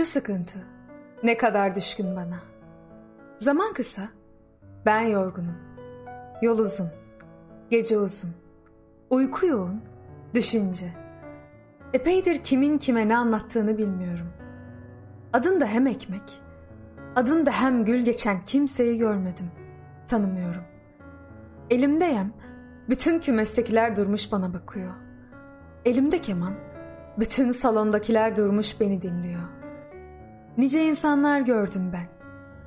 Şu sıkıntı ne kadar düşkün bana. Zaman kısa, ben yorgunum. Yol uzun, gece uzun. Uyku yoğun, düşünce. Epeydir kimin kime ne anlattığını bilmiyorum. Adın da hem ekmek, adın da hem gül geçen kimseyi görmedim, tanımıyorum. Elimde yem, bütün kümestekiler durmuş bana bakıyor. Elimde keman, bütün salondakiler durmuş beni dinliyor. Nice insanlar gördüm ben.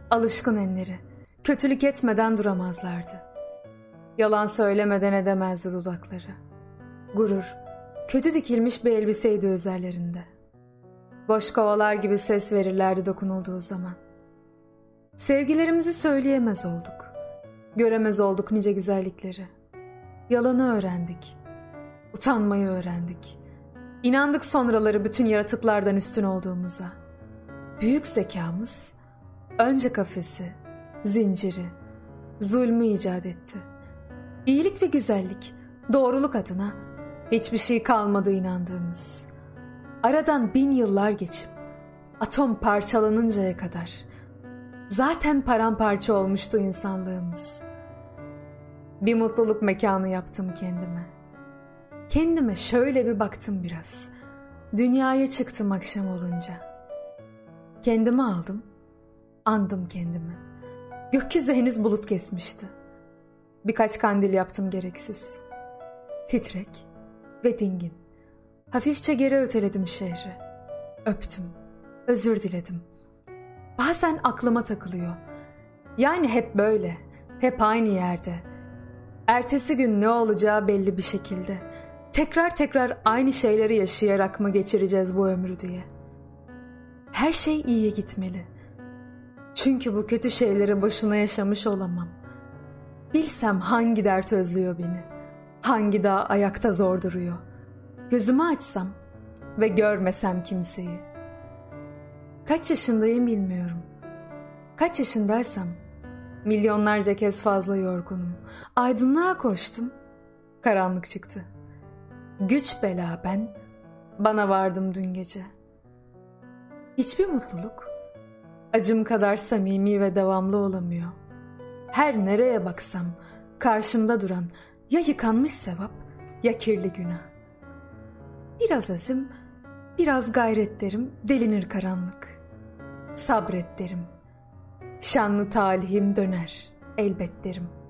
Alışkın enleri, kötülük etmeden duramazlardı. Yalan söylemeden edemezdi dudakları. Gurur, kötü dikilmiş bir elbiseydi üzerlerinde. Boş kovalar gibi ses verirlerdi dokunulduğu zaman. Sevgilerimizi söyleyemez olduk. Göremez olduk nice güzellikleri. Yalanı öğrendik. Utanmayı öğrendik. İnandık sonraları bütün yaratıklardan üstün olduğumuza. Büyük zekamız önce kafesi, zinciri, zulmü icat etti. İyilik ve güzellik, doğruluk adına hiçbir şey kalmadı inandığımız. Aradan bin yıllar geçip atom parçalanıncaya kadar zaten paramparça olmuştu insanlığımız. Bir mutluluk mekanı yaptım kendime. Kendime şöyle bir baktım biraz. Dünyaya çıktım akşam olunca. Kendimi aldım, andım kendimi. Gökyüzü henüz bulut kesmişti. Birkaç kandil yaptım gereksiz. Titrek ve dingin. Hafifçe geri öteledim şehri. Öptüm, özür diledim. Bazen aklıma takılıyor. Yani hep böyle, hep aynı yerde. Ertesi gün ne olacağı belli bir şekilde. Tekrar tekrar aynı şeyleri yaşayarak mı geçireceğiz bu ömrü diye. Her şey iyiye gitmeli. Çünkü bu kötü şeyleri boşuna yaşamış olamam. Bilsem hangi dert özlüyor beni. Hangi dağ ayakta zor duruyor. Gözümü açsam ve görmesem kimseyi. Kaç yaşındayım bilmiyorum. Kaç yaşındaysam milyonlarca kez fazla yorgunum. Aydınlığa koştum. Karanlık çıktı. Güç bela ben. Bana vardım dün gece. Hiçbir mutluluk acım kadar samimi ve devamlı olamıyor. Her nereye baksam karşımda duran ya yıkanmış sevap ya kirli günah. Biraz azim, biraz gayret derim, delinir karanlık. Sabret derim. Şanlı talihim döner, elbet derim.''